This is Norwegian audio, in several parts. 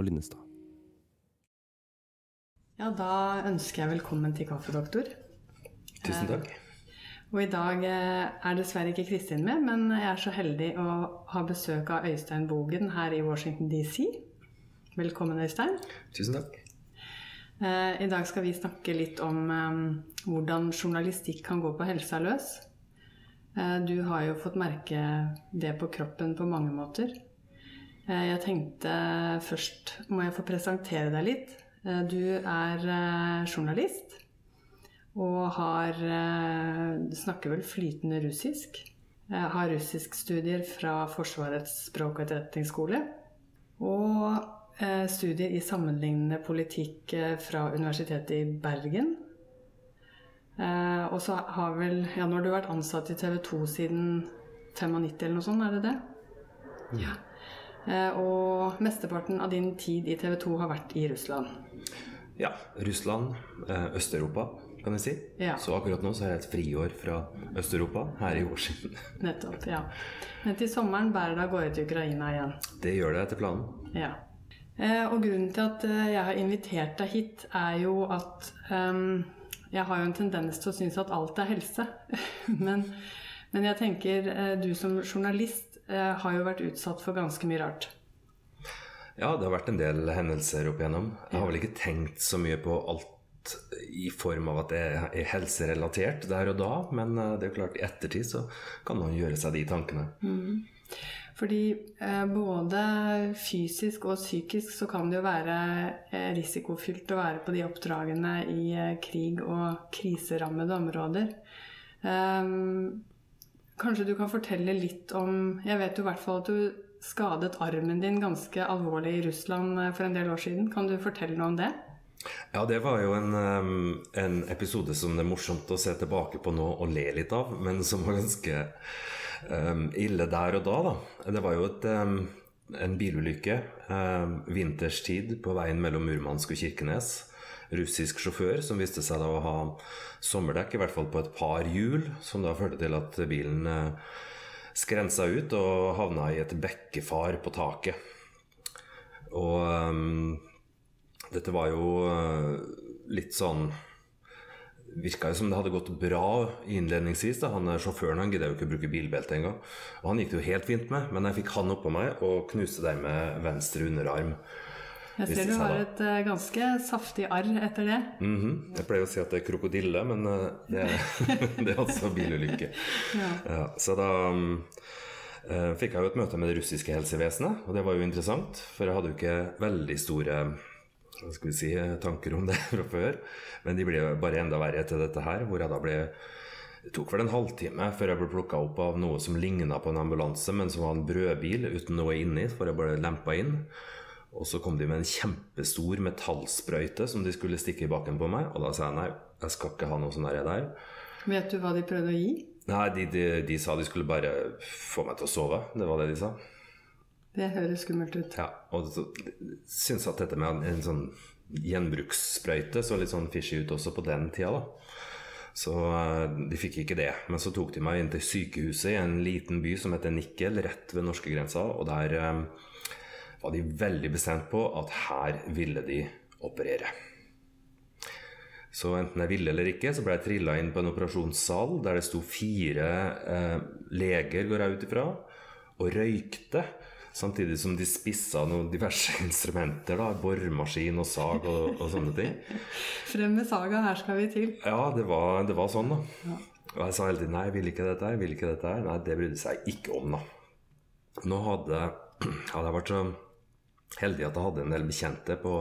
Og Linnestad. Ja, da ønsker jeg velkommen til Kaffedoktor. Tusen takk. Og i dag eh, er dessverre ikke Kristin med, men jeg er så heldig å ha besøk av Øystein Bogen her i Washington DC. Velkommen, Øystein. Tusen takk. Eh, I dag skal vi snakke litt om eh, hvordan journalistikk kan gå på helsa løs. Eh, Du har jo fått merke det på kroppen på mange måter. Eh, Jeg tenkte først må jeg få presentere deg litt. Eh, Du er eh, journalist og har, snakker vel flytende russisk. Har russiskstudier fra Forsvarets språk- og etterretningsskole. Og studier i sammenlignende politikk fra Universitetet i Bergen. Og så har vel Ja, nå har du vært ansatt i TV 2 siden 95 eller noe sånt, er det det? Ja. Eh, og mesteparten av din tid i TV 2 har vært i Russland. Ja, Russland, eh, Øst-Europa, kan jeg si. Ja. Så akkurat nå så er jeg et friår fra Øst-Europa her i Washington. Nettopp, ja. Men til sommeren bærer det av gårde til Ukraina igjen. Det gjør det etter planen. Ja. Eh, og grunnen til at jeg har invitert deg hit, er jo at um, jeg har jo en tendens til å synes at alt er helse. men, men jeg tenker du som journalist har jo vært utsatt for ganske mye rart. Ja, det har vært en del hendelser opp igjennom. Jeg har vel ikke tenkt så mye på alt i form av at det er helserelatert der og da, men eh, det er jo klart i ettertid så kan man gjøre seg de tankene. Fordi eh, både fysisk og psykisk så kan det jo være eh, risikofylt å være på de oppdragene i eh, krig og kriserammede områder. Ehm, kanskje du kan fortelle litt om Jeg vet jo i hvert fall at du skadet armen din ganske alvorlig i Russland eh, for en del år siden. Kan du fortelle noe om det? Ja, det var jo en, um, en episode som det er morsomt å se tilbake på nå og le litt av, men som var ganske um, ille der og da, da. Det var jo et, um, en bilulykke um, vinterstid på veien mellom Murmansk og Kirkenes. Russisk sjåfør som viste seg da å ha sommerdekk, i hvert fall på et par hjul, som da førte til at bilen uh, skrensa ut og havna i et bekkefar på taket. Og um, dette var jo eh, litt sånn Virka jo som det hadde gått bra innledningsvis. da, han eh, Sjåføren han gidda jo ikke å bruke bilbelte engang. Og han gikk det jo helt fint med, men jeg fikk han oppå meg og knuste dermed venstre underarm. Jeg ser du har et uh, ganske saftig arr etter det. Mhm. Jeg pleier å si at det er krokodille, men uh, det, det er altså bilulykke. Ja. Ja, så da um, fikk jeg jo et møte med det russiske helsevesenet, og det var jo interessant. For jeg hadde jo ikke veldig store hva skal vi si, tanker om det fra før. Men de ble bare enda verre etter dette her, hvor jeg da ble det tok vel en halvtime før jeg ble plukka opp av noe som ligna på en ambulanse, men som var en brødbil uten noe inni, for jeg ble lempa inn. Og så kom de med en kjempestor metallsprøyte som de skulle stikke i baken på meg. Og da sa jeg nei, jeg skal ikke ha noe sånn der. Vet du hva de prøvde å gi? Nei, de, de, de sa de skulle bare få meg til å sove. Det var det de sa. Det høres skummelt ut. Ja, og så syns at dette med en, en sånn gjenbrukssprøyte så litt sånn fishy ut også på den tida, da. Så eh, de fikk ikke det. Men så tok de meg inn til sykehuset i en liten by som heter Nikkel, rett ved norskegrensa, og der eh, var de veldig bestemt på at her ville de operere. Så enten jeg ville eller ikke, så ble jeg trilla inn på en operasjonssal der det sto fire eh, leger, går jeg ut ifra, og røykte. Samtidig som de spissa noen diverse instrumenter. da, Boremaskin og sag og, og sånne ting. Frem med saga, her skal vi til. Ja, det var, det var sånn, da. Og jeg sa hele tiden nei, jeg vil ikke dette her, jeg vil ikke dette her. Nei, det brydde seg ikke om, da. Nå hadde, hadde jeg vært så heldig at jeg hadde en del bekjente på,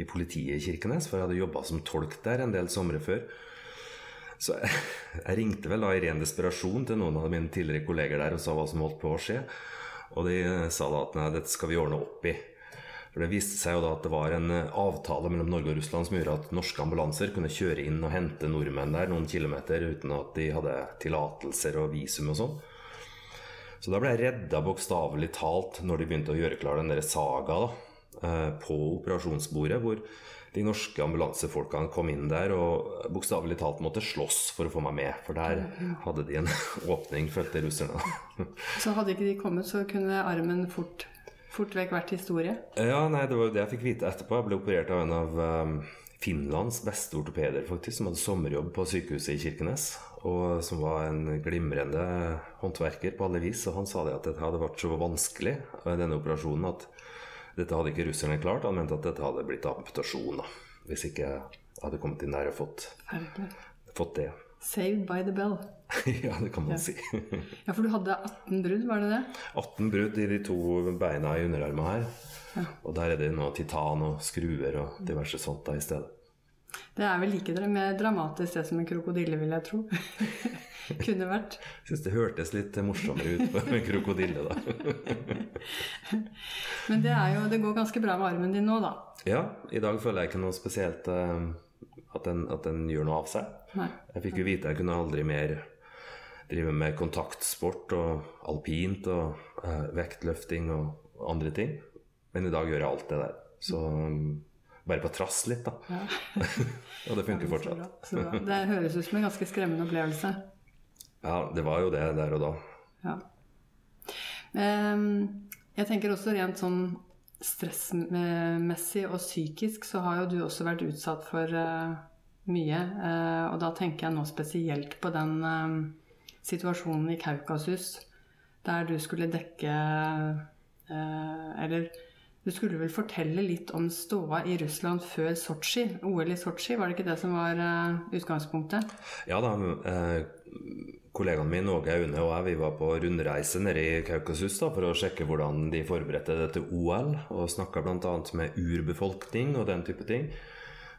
i politiet i Kirkenes, for jeg hadde jobba som tolk der en del somre før. Så jeg, jeg ringte vel da i ren desperasjon til noen av mine tidligere kolleger der og sa hva som holdt på å skje. Og de sa da at nei, dette skal vi ordne opp i. For Det viste seg jo da at det var en eh, avtale mellom Norge og Russland som gjorde at norske ambulanser kunne kjøre inn og hente nordmenn der noen kilometer uten at de hadde tillatelser og visum og sånn. Så da ble jeg redda bokstavelig talt når de begynte å gjøre klar den der saga da, eh, på operasjonsbordet, hvor de norske ambulansefolkene kom inn der og bokstavelig talt måtte slåss for å få meg med. For der hadde de en åpning, følte russerne. Så hadde ikke de kommet, så kunne armen fort fort vekk vært historie. Ja, nei, det var jo det jeg fikk vite etterpå. Jeg ble operert av en av um, Finlands beste ortopeder, faktisk, som hadde sommerjobb på sykehuset i Kirkenes. Og som var en glimrende håndverker på alle vis. Og han sa det at dette hadde vært så vanskelig, eh, denne operasjonen, at dette hadde ikke russerne klart. Han mente at dette hadde blitt amputasjon, da. Hvis ikke jeg hadde kommet inn der og fått, fått det. Saved by the bell. ja, det kan man Ja. si. Ja, for du hadde 18 brudd, var det det? 18 brudd i de to beina i underarmen her. Og der er det nå titan og skruer og diverse sånt da i stedet. Det er vel like dra- mer dramatisk det som en krokodille, vil jeg tro. Kunne vært. Syns det hørtes litt morsommere ut med krokodille, da. Men det, er jo, det går ganske bra med armen din nå, da. Ja, i dag føler jeg ikke noe spesielt eh, at, den, at den gjør noe av seg. Nei. Jeg fikk jo vite jeg kunne aldri mer drive med kontaktsport og alpint og uh, vektløfting og andre ting. Men i dag gjør jeg alt det der. Så um, bare på trass litt, da. og det funker Så fortsatt. bra, så bra. Det høres ut som en ganske skremmende opplevelse. Ja, det var jo det der og da. Ja. Ehm, jeg tenker også rent sånn stressmessig og psykisk så har jo du også vært utsatt for eh, mye. eh, og da tenker jeg nå spesielt på den eh, situasjonen i Kaukasus der du skulle dekke Eller du skulle vel fortelle litt om ståa i Russland før Sotsji, OL i Sotsji, var det ikke det som var eh, utgangspunktet? Ja da, eh, kollegaen min Åge Aune og jeg vi var på rundreise nede i Kaukasus da, for å sjekke hvordan de forberedte dette OL, og snakka bl.a. med urbefolkning og den type ting.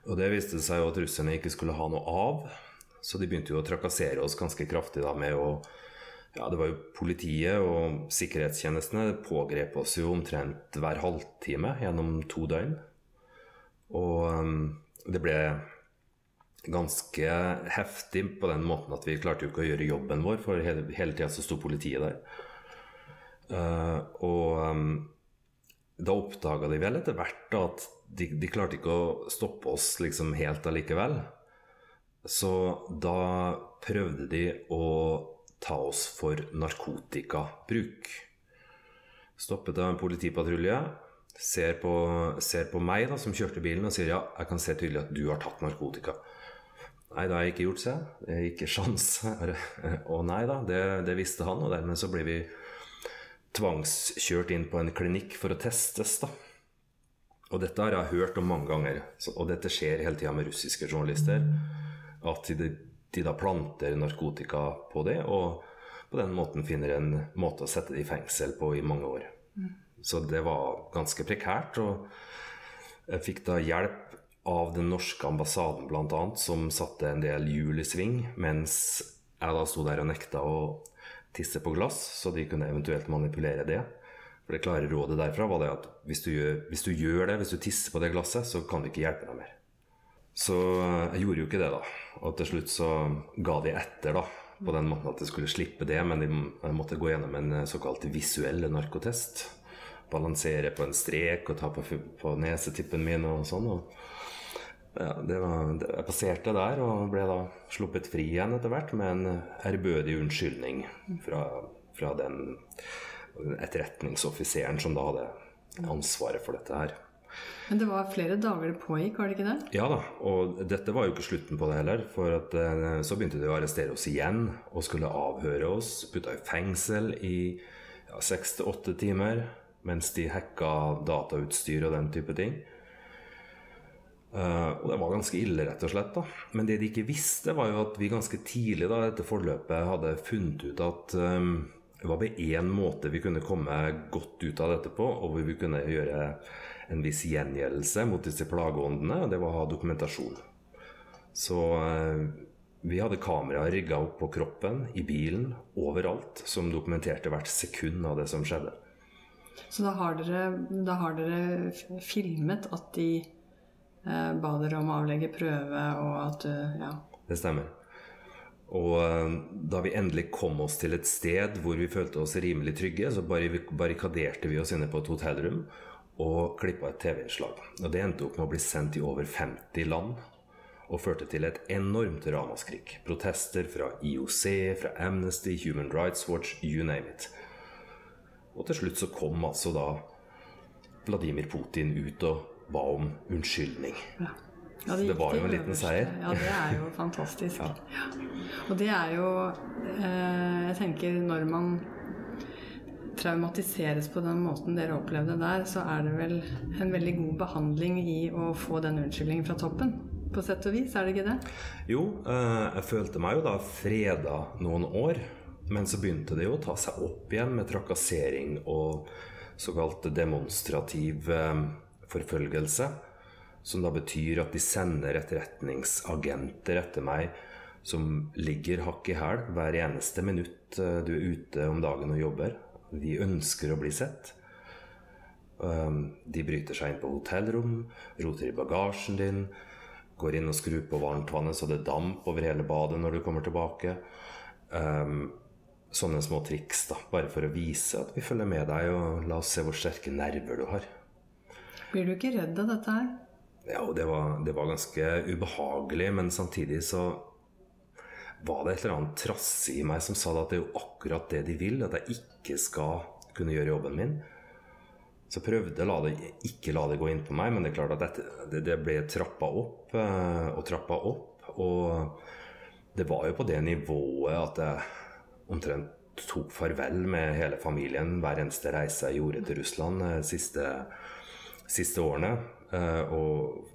Og det viste seg jo at russerne ikke skulle ha noe av, så de begynte jo å trakassere oss ganske kraftig da med å ja, det var jo politiet og sikkerhetstjenestene pågrep oss jo omtrent hver halvtime gjennom to døgn. Og um, det ble ganske heftig på den måten at vi klarte jo ikke å gjøre jobben vår, for hele, hele tida så sto politiet der. Eh, og um, da oppdaga de vel etter hvert at de, de klarte ikke å stoppe oss liksom helt allikevel. Så da prøvde de å ta oss for narkotikabruk. Stoppet av en politipatrulje, ser på, ser på meg da, som kjørte bilen og sier ja, jeg kan se tydelig at du har tatt narkotika. Nei, det har jeg ikke gjort, seg. Er ikke sjans. Og nei da, det, det visste han, og dermed så ble vi tvangskjørt inn på en klinikk for å testes, da. Og dette har jeg hørt om mange ganger, og dette skjer hele tida med russiske journalister. At de, de da planter narkotika på det, og på den måten finner en måte å sette det i fengsel på i mange år. Så det var ganske prekært. Og jeg fikk da hjelp av den norske ambassaden bl.a., som satte en del hjul i sving, mens jeg da sto der og nekta å tisse på glass, så de kunne eventuelt manipulere det. For det klare rådet derfra var det at hvis du, gjør, hvis du gjør det, hvis du tisser på det glasset, så kan du ikke hjelpe deg mer. Så jeg gjorde jo ikke det, da. Og til slutt så ga de etter, da. På den måten at jeg skulle slippe det, men de måtte gå gjennom en såkalt visuell narkotest. Balansere på en strek og ta på, på nesetippen min og sånn. Og ja, det var, det, jeg passerte der og ble da sluppet fri igjen etter hvert med en ærbødig unnskyldning fra, fra den etterretningsoffiseren som da hadde ansvaret for dette her. Men det var flere dager det pågikk, var det ikke det? Ja da, og dette var jo ikke slutten på det heller. For at, eh, så begynte de å arrestere oss igjen og skulle avhøre oss. Putta i fengsel i seks til åtte timer mens de hacka datautstyr og den type ting. Uh, og det var ganske ille, rett og slett. da. Men det de ikke visste, var jo at vi ganske tidlig da, etter forløpet hadde funnet ut at eh, det var bare én måte vi kunne komme godt ut av dette på, og hvor vi kunne gjøre en viss gjengjeldelse mot disse plageåndene, og det var å ha dokumentasjon. Så eh, vi hadde kameraer rigga opp på kroppen, i bilen, overalt, som dokumenterte hvert sekund av det som skjedde. Så da har dere, da har dere filmet at de eh, ba dere om å avlegge prøve, og at du Ja. Det stemmer. Og eh, da vi endelig kom oss til et sted hvor vi følte oss rimelig trygge, så barrikaderte vi oss inne på et hotellrom og klippa et TV-innslag. Og det endte opp med å bli sendt i over 50 land og førte til et enormt ramaskrik. Protester fra IOC, fra Amnesty, Human Rights Watch, you name it. Og til slutt så kom altså da Vladimir Putin ut og ba om unnskyldning. Ja. Ja, Så det var jo en liten øverste. seier. Ja, det er jo fantastisk. Ja. Og det er jo eh, Jeg tenker når man traumatiseres på den måten dere opplevde der, så er det vel en veldig god behandling i å få den unnskyldningen fra toppen. På sett og vis, er det ikke det? Jo, eh, jeg følte meg jo da freda noen år. Men så begynte det jo å ta seg opp igjen med trakassering og såkalt demonstrativ eh, forfølgelse. Som da betyr at de sender etterretningsagenter etter meg som ligger hakk i hæl hver eneste minutt eh, du er ute om dagen og jobber. De ønsker å bli sett. Um, De bryter seg inn på hotellrom, roter i bagasjen din, går inn og skrur på varmtvannet så det damp over hele badet når du kommer tilbake. Um, sånne små triks, da, bare for å vise at vi følger med deg, og la oss se hvor sterke nerver du har. Blir du ikke redd av dette her? Ja, og det var, det var ganske ubehagelig, men samtidig så var det et eller annet trass i meg som sa at det er jo akkurat det de vil, at jeg ikke skal kunne gjøre jobben min. Så prøvde det, ikke la det gå inn på meg, men det er klart at dette, det, ble trappa opp eh, og trappa opp. Og det var jo på det nivået at jeg omtrent tok farvel med hele familien hver eneste reise jeg gjorde til Russland de siste, siste årene. Eh, og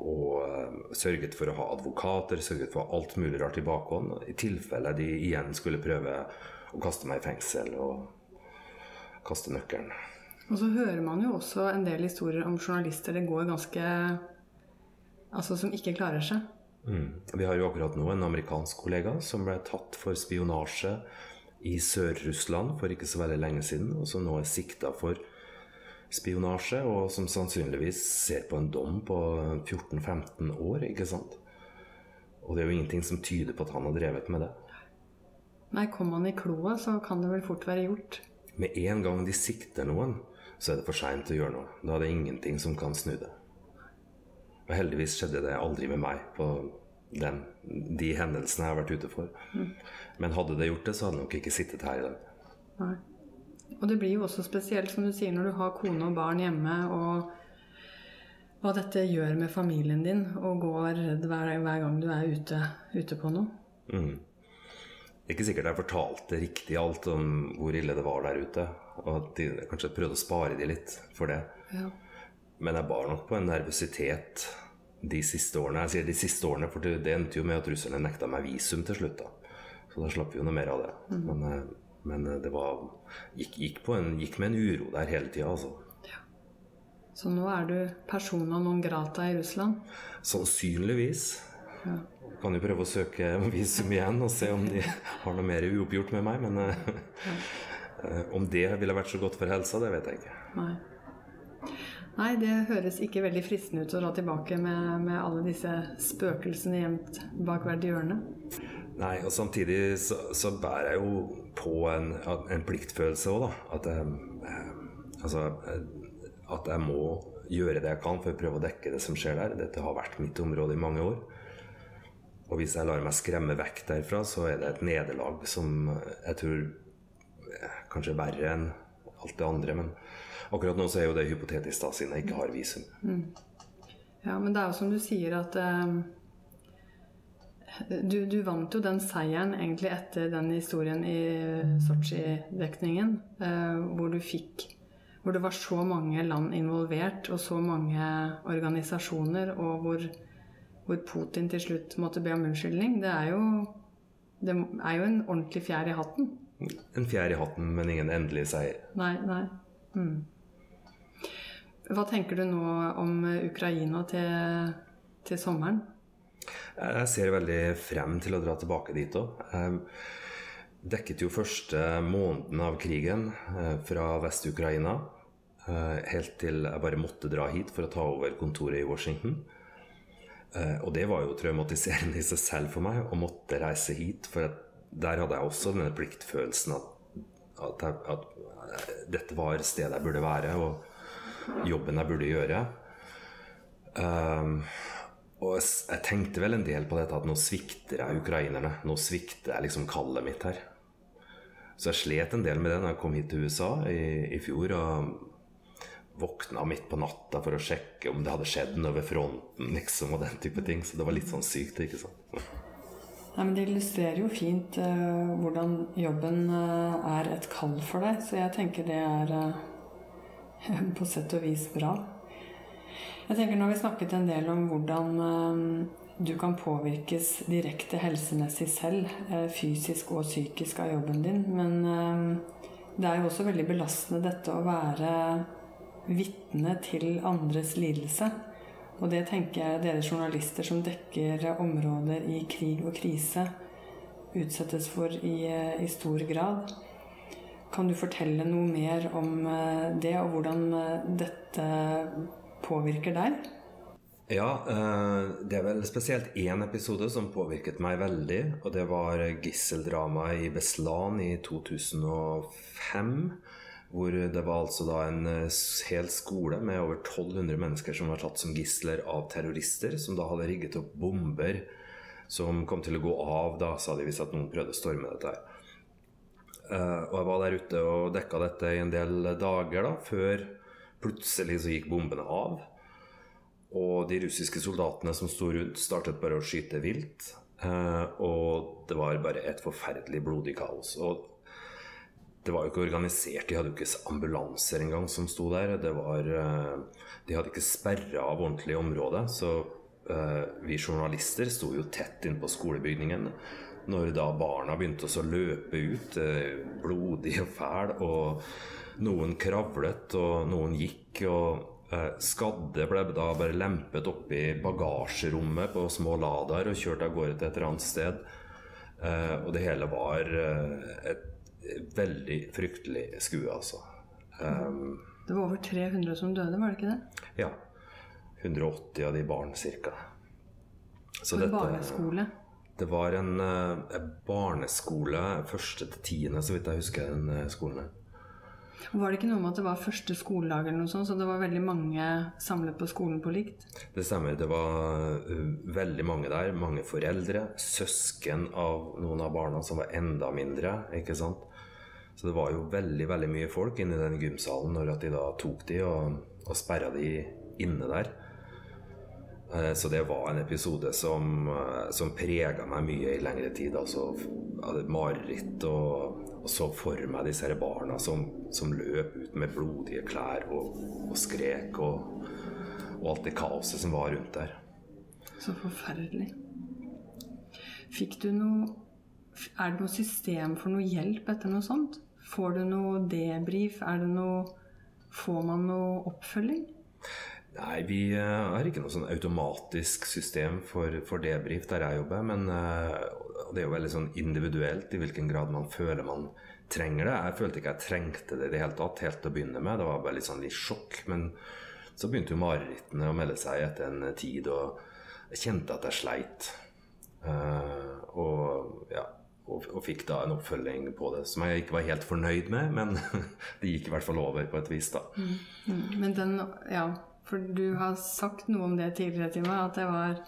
og eh, sørget for å ha advokater, sørget for alt mulig rart i bakhånd. I tilfelle de igjen skulle prøve å kaste meg i fengsel og kaste nøkkelen. Og så hører man jo også en del historier om journalister det går ganske Altså som ikke klarer seg. Mm. Vi har jo akkurat nå en amerikansk kollega som ble tatt for spionasje i Sør-Russland for ikke så veldig lenge siden, og som nå er sikta for spionasje, og som sannsynligvis ser på en dom på 14-15 år, ikke sant? Og det er jo ingenting som tyder på at han har drevet med det. Nei, kom han i kloa, så kan det vel fort være gjort. Med en gang de sikter noen, så er det for seint å gjøre noe. Da er det ingenting som kan snu det. Og heldigvis skjedde det aldri med meg på den, de hendelsene jeg har vært ute for. Men hadde det gjort det, så hadde jeg nok ikke sittet her i dag. Nei. Og det blir jo også spesielt, som du sier, når du har kone og barn hjemme, og hva dette gjør med familien din, og går redd hver, hver gang du er ute, ute på noe. Mm. Det er ikke sikkert jeg fortalte riktig alt om hvor ille det var der ute. Og at de kanskje prøvde å spare de litt for det. Ja. Men jeg bar nok på en nervøsitet de siste årene. Jeg sier de siste årene, for det endte jo med at russerne nekta meg visum til slutt. da. Så da slapp vi jo noe mer av det. Men, eh, men eh, det var gikk, gikk, på en, gikk med en uro der hele tida, altså. Så nå er du persona non grata i Russland. Sannsynligvis. Ja. Kan jo prøve å søke visum igjen og se om de har noe mer uoppgjort med meg. Men eh, eh, om det ville vært så godt for helsa, det vet jeg ikke. Nei. Nei, det høres ikke veldig fristende ut å dra tilbake med, med alle disse spøkelsene gjemt bak hvert hjørne. Nei, og samtidig så, så bærer jeg jo på en, en pliktfølelse òg, da. At jeg, eh, altså, eh, at jeg må gjøre det jeg kan for å prøve å dekke det som skjer der. Dette har vært mitt område i mange år. Og hvis jeg lar meg skremme vekk derfra, så er det et nederlag som jeg tror eh, kanskje er verre enn alt det andre. Men akkurat nå så er jo det hypotetisk, da, siden jeg ikke har visum. Ja, men det er jo som du sier at eh, du, du vant jo den seieren egentlig etter den historien i Sotsji-dekningen, eh, hvor du fikk Hvor det var så mange land involvert, og så mange organisasjoner, og hvor, hvor Putin til slutt måtte be om unnskyldning. Det er jo, det er jo en ordentlig fjær i hatten. En fjær i hatten, men ingen endelig seier. Nei, nei. Mm. Hva tenker du nå om Ukraina til, til sommeren? Jeg ser veldig frem til å dra tilbake dit òg. Jeg dekket jo første måneden av krigen eh, fra Vest-Ukraina. eh, Helt til jeg bare måtte dra hit for å ta over kontoret i Washington. Eh, Og det var jo traumatiserende i seg selv for meg å måtte reise hit. For der hadde jeg også denne pliktfølelsen at, at, jeg, at dette var stedet jeg burde være, og jobben jeg burde gjøre. Um, og jeg, tenkte vel en del på dette at nå svikter jeg ukrainerne. Nå svikter jeg liksom kallet mitt her. Så jeg slet en del med det når jeg kom hit til USA i, i fjor og våkna midt på natta for å sjekke om det hadde skjedd noe ved fronten, liksom, og den type ting. Så det var litt sånn sykt, ikke sant. Nei, men Det illustrerer jo fint uh, hvordan jobben uh, er et kall for deg, så jeg tenker det er uh, på sett og vis bra. Jeg tenker Nå har vi snakket en del om hvordan du kan påvirkes direkte helsemessig selv, fysisk og psykisk av jobben din. Men det er jo også veldig belastende dette å være vitne til andres lidelse. Og det tenker jeg dere journalister som dekker områder i krig og krise, utsettes for i, i stor grad. Kan du fortelle noe mer om eh, det, og hvordan eh, dette påvirker deg? Ja, eh, det er vel spesielt én episode som påvirket meg veldig. Og det var gisseldramaet i Beslan i 2005. Hvor det var altså da en eh, hel skole med over 1200 mennesker som var tatt som gisler av terrorister, som da hadde rigget opp bomber som kom til å gå av da, sa de hvis at noen prøvde å storme dette her. Uh, og jeg var der ute og dekka dette i en del dager da, før plutselig så gikk bombene av. Og de russiske soldatene som sto rundt, startet bare å skyte vilt. Eh, og det var bare et forferdelig blodig kaos. Og det var jo ikke organisert, de hadde jo ikke ambulanser engang som sto der. Var, eh, de hadde ikke sperra av ordentlig område. Så eh, vi journalister sto jo tett innpå skolebygningen. Når da barna begynte å løpe ut, blodig og fæl, og noen kravlet, og noen gikk. og Eh, skadde ble da bare lempet opp i bagasjerommet på små Ladaer og kjørt av gårde til et eller annet sted. Eh, og det hele var eh, et veldig fryktelig skue, altså. det var over 300 som døde, var det ikke det? Ja. 180 av de barn, ca. Så en barneskole? Det var en, en barneskole, første til tiende, så vidt jeg husker den skolen. Var det ikke noe med at det var første skoledag, eller noe sånt, så det var veldig mange samlet på skolen på likt? Det stemmer. Det var uh, veldig mange der. Mange foreldre. Søsken av noen av barna som var enda mindre. ikke sant? Så det var jo veldig veldig mye folk inne i den gymsalen når de da tok de og, og sperra de inne der. Uh, så det var en episode som, uh, som prega meg mye i lengre tid. Altså hadde mareritt og og så for meg disse her barna som, som løp ut med blodige klær og, og skrek, og, og, alt det kaoset som var rundt der. Så forferdelig. Fikk du noe Er det noe system for noe hjelp etter noe sånt? Får du noe debrief? Er det noe Får man noe oppfølging? Nei, vi eh, har ikke noe sånn automatisk system for, for debrief der jeg jobber. Men uh, det er jo veldig sånn individuelt i hvilken grad man føler man trenger det. Jeg følte ikke jeg trengte det i det hele tatt helt til å begynne med. Det var bare litt sånn litt sjokk. Men så begynte jo marerittene å melde seg etter en tid, og jeg kjente at jeg sleit. Uh, og ja, og, fikk da en oppfølging på det som jeg ikke var helt fornøyd med, men det gikk i hvert fall over på et vis, da. Mm, mm. Men den, ja, for du har sagt noe om det tidligere til meg, at jeg var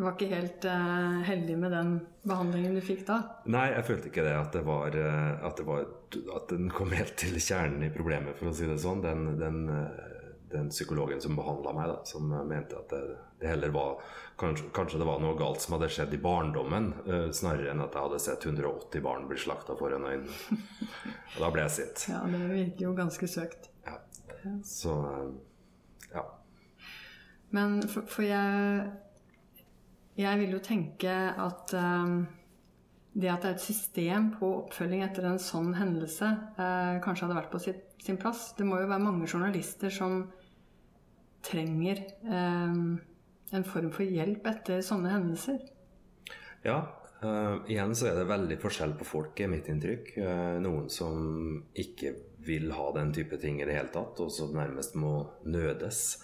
var ikke helt uh, heldig med den behandlingen du fikk da? Nei, jeg følte ikke det. At, det var, uh, at, det var, at den kom helt til kjernen i problemet, for å si det sånn. Den, den, uh, den psykologen som behandla meg, da, som mente at det, det heller var kanskje, kanskje, det var noe galt som hadde skjedd i barndommen, snarere enn at jeg hadde sett 180 barn bli slakta foran øynene. Og da ble jeg sint. Ja, det virker jo ganske søkt. Ja. Så ja. Men for, for jeg jeg vil jo tenke at um, det at det er et system på oppfølging etter en sånn hendelse, uh, kanskje hadde vært på sitt, sin plass. Det må jo være mange journalister som trenger um, en form for hjelp etter sånne hendelser. Ja. Uh, igjen så er det veldig forskjell på folk, er mitt inntrykk. Uh, noen som ikke vil ha den type ting i det hele tatt, og som nærmest må nødes.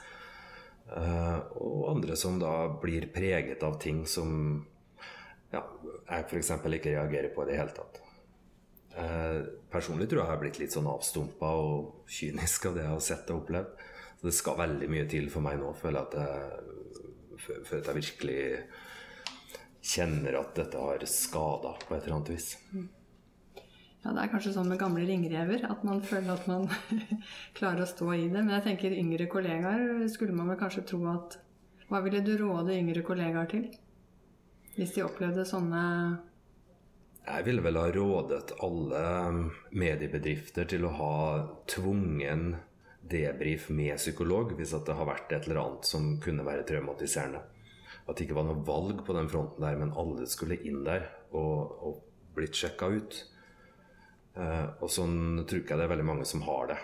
Uh, og andre som da blir preget av ting som ja, jeg f.eks. ikke reagerer på i det hele tatt. Uh, personlig tror jeg jeg har blitt litt sånn avstumpa og kynisk av det jeg har sett og opplevd. Så det skal veldig mye til for meg nå, føler at jeg, føler at jeg virkelig kjenner at dette har skada på et eller annet vis. Mm. Ja, det er kanskje sånn med gamle ringrever at man føler at man klarer å stå i det. Men jeg tenker yngre kollegaer skulle man vel kanskje tro at Hva ville du råde yngre kollegaer til? Hvis de opplevde sånne Jeg ville vel ha rådet alle mediebedrifter til å ha tvungen debrief med psykolog hvis det har vært et eller annet som kunne være traumatiserende. At det ikke var noe valg på den fronten der, men alle skulle inn der og, og blitt sjekka ut. Eh, og sånn tror ikke jeg det er veldig mange som har det.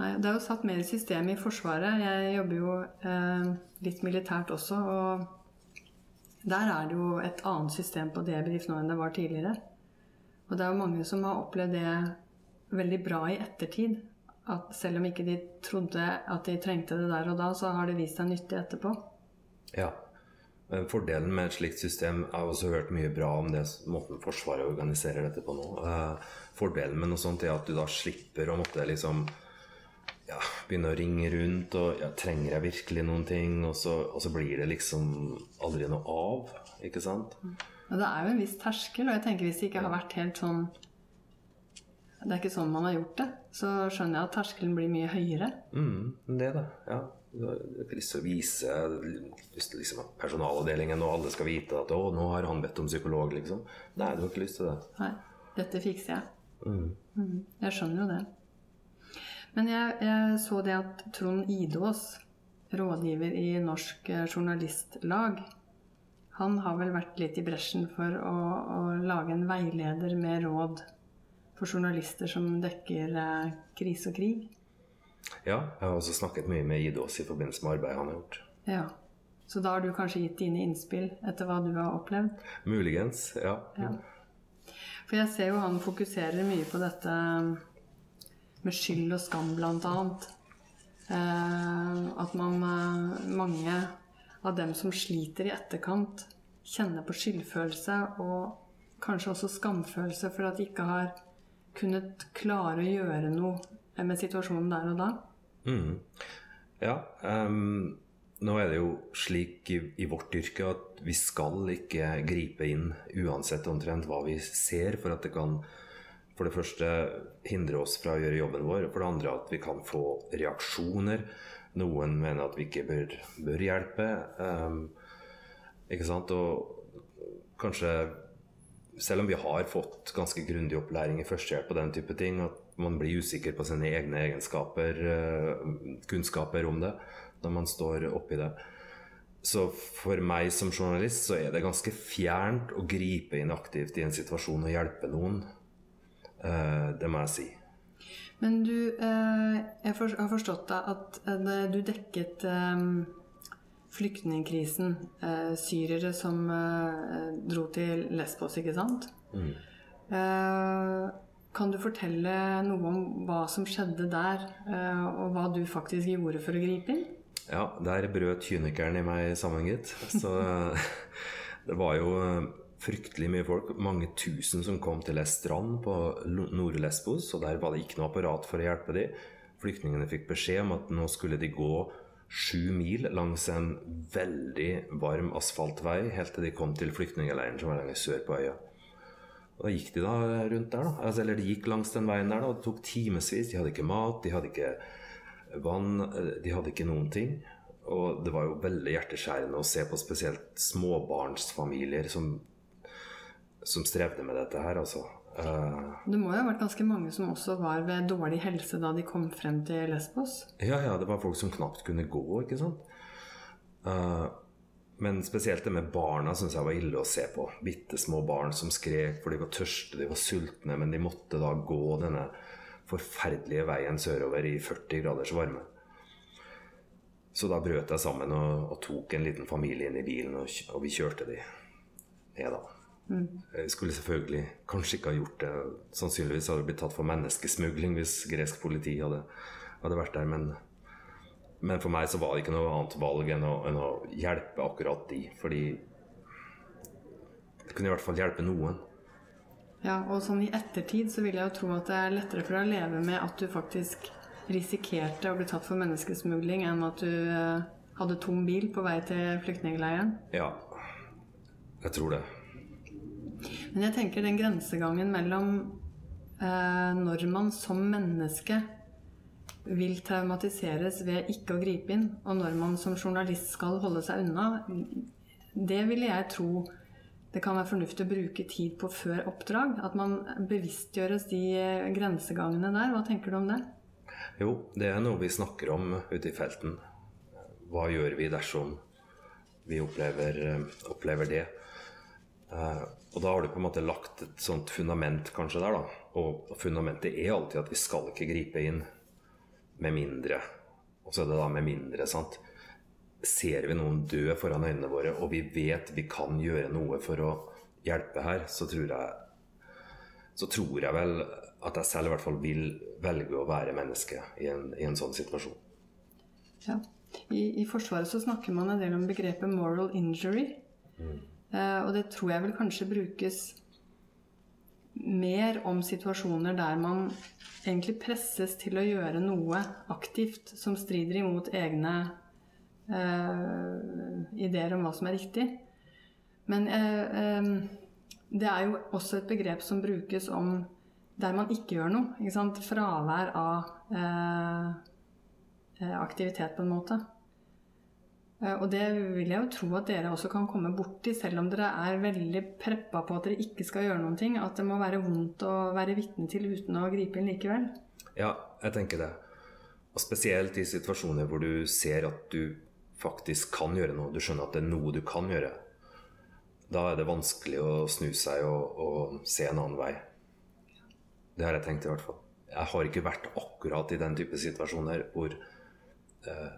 Nei, Det er jo satt mer i systemet i Forsvaret. Jeg jobber jo eh, litt militært også. Og der er det jo et annet system på debrief nå enn det var tidligere. Og det er jo mange som har opplevd det veldig bra i ettertid. At selv om ikke de trodde at de trengte det der og da, så har det vist seg nyttig etterpå. Ja. Men Fordelen med et slikt system Jeg har også hørt mye bra om det måten Forsvaret organiserer dette på nå. Eh, fordelen med noe sånt er at du da slipper å måtte liksom ja, begynne å ringe rundt og ja, Trenger jeg virkelig noen ting? Og så, og så, blir det liksom aldri noe av. Ikke sant? Ja, det er jo en viss terskel, og jeg tenker hvis det ikke har vært helt sånn Det er ikke sånn man har gjort det, så skjønner jeg at terskelen blir mye høyere. Mm, det er det, ja. Lyst til å vise liksom, personalavdelingen og alle skal vite at 'å, nå har han bedt om psykolog', liksom. Nei, du har ikke lyst til det. Nei. Dette fikser jeg. Mm. Mm. Jeg skjønner jo det. Men jeg, jeg, så det at Trond Idås, rådgiver i Norsk Journalistlag, han har vel vært litt i bresjen for å, å lage en veileder med råd for journalister som dekker eh, krise og krig. Ja, jeg har også snakket mye med Idås i forbindelse med arbeidet han har gjort. Ja, Så da har du kanskje gitt dine innspill etter hva du har opplevd? Muligens, ja. ja. For jeg ser jo han fokuserer mye på dette med skyld og skam, blant annet. Eh, at man, eh, mange av dem som sliter i etterkant, kjenner på skyldfølelse og kanskje også skamfølelse for at de ikke har kunnet klare å gjøre noe med situasjonen der og da? Mm. Ja. Um, nå er det jo slik i, i, vårt yrke at vi skal ikke gripe inn uansett omtrent hva vi ser, for at det kan for det første hindre oss fra å gjøre jobben vår, og for det andre at vi kan få reaksjoner. Noen mener at vi ikke bør, bør hjelpe. Um, ikke sant? Og kanskje selv om vi har fått ganske grundig opplæring i førstehjelp og den type ting, at man blir usikker på sine egne egenskaper, eh, kunnskaper om det, når man står oppi det. Så for meg som journalist så er det ganske fjernt å gripe inn aktivt i en situasjon og hjelpe noen. Eh, det må jeg si. Men du, eh, jeg har forstått at du dekket flyktningkrisen. Syrere som dro til Lesbos, ikke sant? Mm. Kan du fortelle noe om hva som skjedde der, eh, og hva du faktisk gjorde for å gripe inn? Ja, der brøt kynikeren i meg sammen, gitt. Så det var jo eh, fryktelig mye folk. Mange tusen som kom til ei strand på Nord-Lesbos, og der var det ikke noe apparat for å hjelpe dem. Flyktningene fikk beskjed om at nå skulle de gå sju mil langs en veldig varm asfaltvei helt til de kom til flyktningleiren som var lenger sør på øya. Og da gikk de da rundt der, da. Altså, eller de gikk langs den veien der, da. Det tok timevis. De hadde ikke mat, de hadde ikke vann, eh, de hadde ikke noen ting. Og det var jo veldig hjerteskjærende å se på spesielt småbarnsfamilier som, som strevde med dette her, altså. Uh, det må jo ha vært ganske mange som også var ved dårlig helse da de kom frem til Lesbos? Ja, ja, det var folk som knapt kunne gå, ikke sant. Uh, men spesielt det med barna syns jeg var ille å se på. Bitte små barn som skrek for de var tørste, de var sultne, men de måtte da gå denne forferdelige veien sørover i 40 graders varme. Så da brøt jeg sammen og, og tok en liten familie inn i bilen, og, og vi kjørte de ned, da. Mm. Jeg skulle selvfølgelig kanskje ikke ha gjort det. Sannsynligvis hadde det blitt tatt for menneskesmugling hvis gresk politi hadde, hadde vært der, men men for meg så var det ikke noe annet valg enn å, enn å hjelpe akkurat de. Fordi det kunne i hvert fall hjelpe noen. Ja, og sånn i ettertid så vil jeg jo tro at det er lettere for deg å leve med at du faktisk risikerte å bli tatt for menneskesmugling, enn at du eh, hadde tom bil på vei til flyktningleiren. Ja, jeg tror det. Men jeg tenker den grensegangen mellom eh, når man som menneske vil traumatiseres ved ikke å gripe inn, og når man som journalist skal holde seg unna, det ville jeg tro det kan være fornuftig å bruke tid på før oppdrag. At man bevisstgjøres de grensegangene der. Hva tenker du om det? Jo, det er noe vi snakker om ute i felten. Hva gjør vi dersom vi opplever, opplever det? Uh, og da har du på en måte lagt et sånt fundament kanskje der, da. Og fundamentet er alltid at vi skal ikke gripe inn med mindre. Og så er det da med mindre, sant. Ser vi noen dø foran øynene våre, og vi vet vi kan gjøre noe for å hjelpe her, så tror jeg så tror jeg vel at jeg selv i hvert fall vil velge å være menneske i en, i en sånn situasjon. Ja. I, I, Forsvaret så snakker man en del om begrepet 'moral injury'. Mm. Eh, og det tror jeg vel kanskje brukes mer om situasjoner der man egentlig presses til å gjøre noe aktivt som strider imot egne uh, ideer om hva som er riktig. Men uh, eh, det er jo også et begrep som brukes om der man ikke gjør noe. Ikke Fravær av aktivitet, på en måte. Eh, og det vil jeg jo tro at dere også kan komme borti, selv om dere er veldig preppa på at dere ikke skal gjøre noen ting. At det må være vondt å være vitne til uten å gripe inn likevel. Ja, jeg tenker det. Og spesielt i situasjoner hvor du ser at du faktisk kan gjøre noe. Du skjønner at det er noe du kan gjøre. Da er det vanskelig å snu seg og, og se en annen vei. Det har jeg tenkt, i hvert fall. Jeg har ikke vært akkurat i den type situasjoner hvor, eh,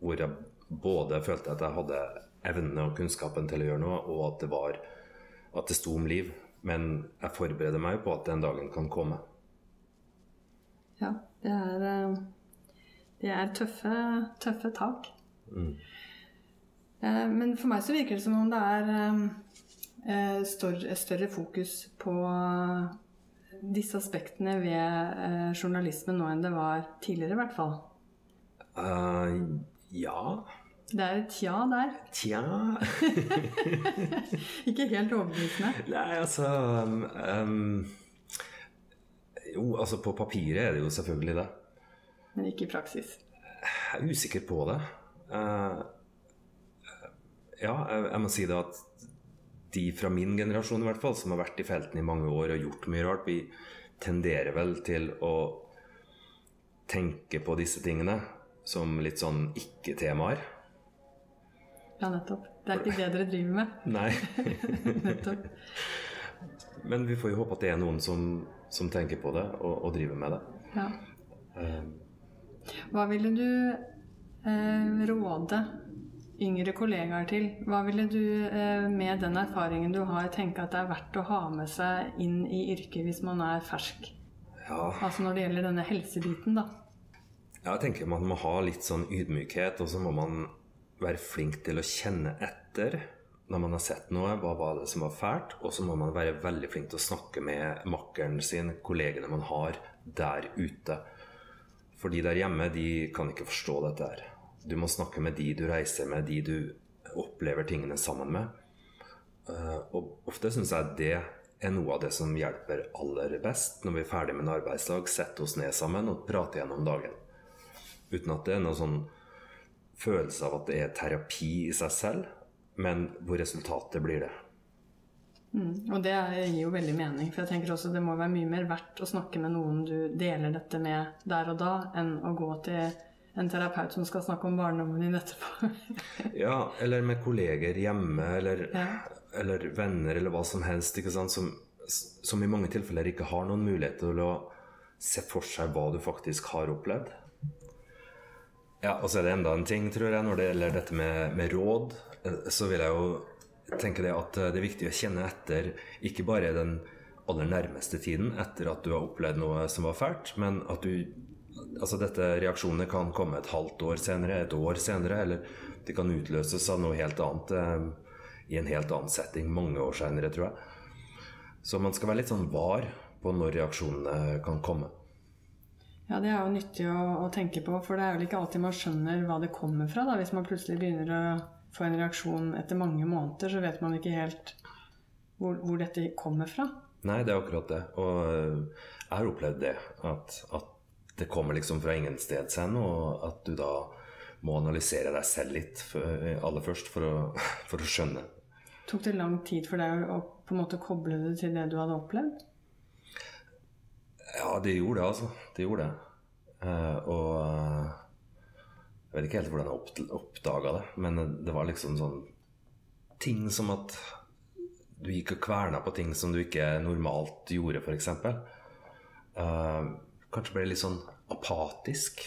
hvor jeg både følte at jeg hadde evnene og kunnskapen til å gjøre noe, og at det var at det sto om liv. Men jeg forbereder meg på at den dagen kan komme. Ja, det er, eh, det er tøffe, tøffe tak. Mm. Eh, men for meg så virker det som om det er eh, større, større fokus på disse aspektene ved journalismen nå enn det var tidligere, i hvert fall? Uh, ja. Det er et tja der. Tja Ikke helt overbevisende. Nei, altså um, um, Jo, altså på papiret er det jo selvfølgelig det. Men ikke i praksis? Jeg er usikker på det. Uh, ja, jeg, jeg, må si det at de fra min generasjon i hvert fall, som har vært i felten i mange år og gjort mye rart, vi tenderer vel til å tenke på disse tingene som litt sånn ikke-temaer. Ja, nettopp. Det er ikke det dere driver med. Nei. nettopp. Men vi får jo håpe at det er noen som, som tenker på det og, og, driver med det. Ja. Um. Hva ville du eh, råde yngre kollegaer til? Hva ville du eh, med den erfaringen du har, tenke at det er verdt å ha med seg inn i yrket hvis man er fersk? Ja. Altså når det gjelder denne helsebiten, da. Ja, jeg tenker man må ha litt sånn ydmykhet, og så må man være flink til å kjenne etter når man har sett noe, hva var det som var fælt? Og så må man være veldig flink til å snakke med makkeren sin, kollegene man har der ute. For de der hjemme, de kan ikke forstå dette her. Du må snakke med de du reiser med, de du opplever tingene sammen med. Eh, og ofte syns jeg det er noe av det som hjelper aller best når vi er ferdig med en arbeidsdag. setter oss ned sammen og prate gjennom dagen. Uten at det er noe sånn følelse av at det er terapi i seg selv, men hvor resultatet blir det. Mm, og det gir jo veldig mening. For jeg tenker også det må være mye mer verdt å snakke med noen du deler dette med der og da, enn å gå til en terapeut som skal snakke om barndommen din etterpå. ja, eller med kolleger hjemme, eller, ja. eller, venner, eller hva som helst. Som, som, i mange tilfeller ikke har noen mulighet til å se for seg hva du faktisk har opplevd. Ja, og så er det enda en ting, tror jeg, når det gjelder dette med, med råd. Eh, så vil jeg jo tenke det at det er viktig å kjenne etter ikke bare den aller nærmeste tiden etter at du har opplevd noe som var fælt, men at du altså dette Reaksjonene kan komme et halvt år senere, et år senere, eller de kan utløses av noe helt annet eh, i en helt annen setting mange år senere, tror jeg. Så man skal være litt sånn var på når reaksjonene kan komme. Ja, det er jo nyttig å, å, tenke på, for det er vel ikke alltid man skjønner hva det kommer fra. Da. Hvis man plutselig begynner å få en reaksjon etter mange måneder, så vet man ikke helt hvor, hvor dette kommer fra. Nei, det er akkurat det. Og eh, jeg har opplevd det. At, at det kommer liksom fra ingen sted hen, og at du da må analysere deg selv litt for, aller først for å, for å skjønne. Tok det lang tid for deg å på en måte koble det til det du hadde opplevd? Ja, det gjorde det, altså. Det gjorde det. Eh, og eh, jeg vet ikke helt hvordan jeg opp, oppdaga det, men det var liksom sånn ting som at du gikk og kverna på ting som du ikke normalt gjorde, f.eks. Uh, kanskje ble litt sånn apatisk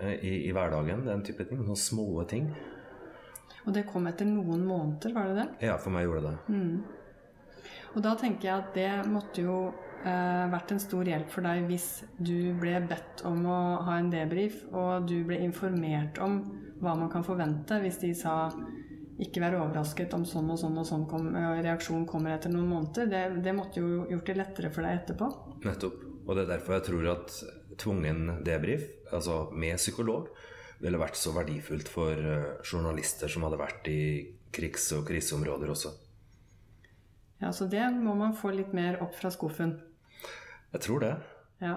uh, i, i, hverdagen. Den type ting. Sånne små ting. Og det kom etter noen måneder, var det det? Ja, for meg gjorde det. Mm. Og da tenker jeg at det måtte jo vært en stor hjelp for deg hvis du ble bedt om å ha en debrief, og du ble informert om hva man kan forvente hvis de sa ikke være overrasket om sånn og sånn og sånn kom, reaksjon kommer etter noen måneder. Det, det, måtte jo gjort det lettere for deg etterpå. Nettopp. Og det er derfor jeg tror at tvungen debrief, altså med psykolog, ville vært så verdifullt for journalister som hadde vært i krigs- og kriseområder også. Ja, så det må man få litt mer opp fra skuffen. Jeg tror det. Ja.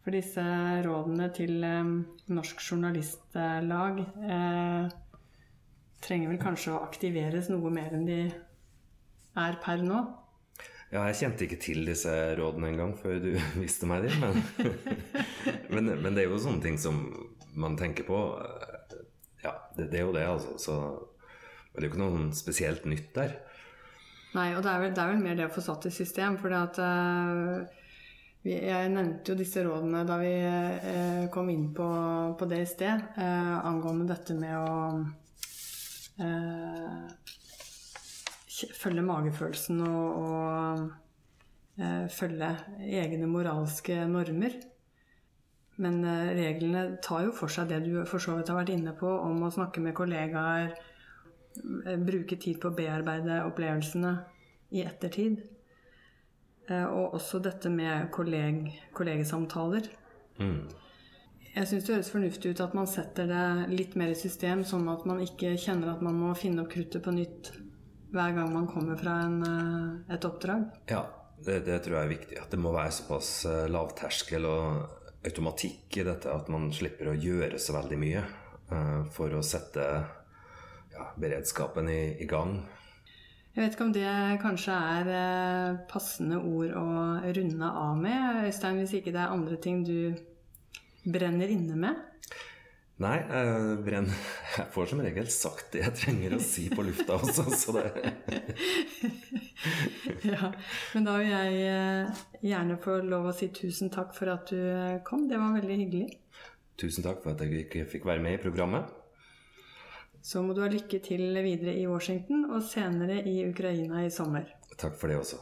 For disse rådene til eh, Norsk Journalistlag eh, trenger vel kanskje å aktiveres noe mer enn de er per nå? Ja, jeg kjente ikke til disse rådene engang før du viste meg dem. Men, men, men, det er jo sånne ting som man tenker på. Ja, det, det er jo det, altså. Så det er jo ikke noe spesielt nytt der. Nei, og det er vel, det er vel mer det å få satt i system. For uh, jeg nevnte jo disse rådene da vi uh, kom inn på, på det i sted, uh, angående dette med å eh, følge magefølelsen og, og eh, følge egne moralske normer. Men eh, reglene tar jo for seg det du for så vidt har vært inne på, om å snakke med kollegaer, eh, bruke tid på å bearbeide opplevelsene i ettertid. Eh, og også dette med kolleg, kollegesamtaler. Mm. Jeg syns det høres fornuftig ut at man setter det litt mer i system, sånn at man ikke kjenner at man må finne opp kruttet på nytt hver gang man kommer fra en, eh, et oppdrag. Ja, det, det, tror jeg er viktig. At det må være såpass eh, lavterskel og automatikk i dette at man slipper å gjøre så veldig mye for å sette ja, beredskapen i, i, gang. Jeg vet ikke om det kanskje er uh, passende ord å runde av med, Øystein, hvis ikke det er andre ting du brenner inne med? Nei, jeg, brenner, jeg får som regel sagt det jeg trenger å si på lufta også, så det Ja, men da vil jeg eh, gjerne få lov å si tusen takk for at du eh, kom. Det var veldig hyggelig. Tusen takk for at jeg ikke fikk være med i programmet. Så må du ha lykke til videre i Washington og senere i Ukraina i sommer. Takk for det også.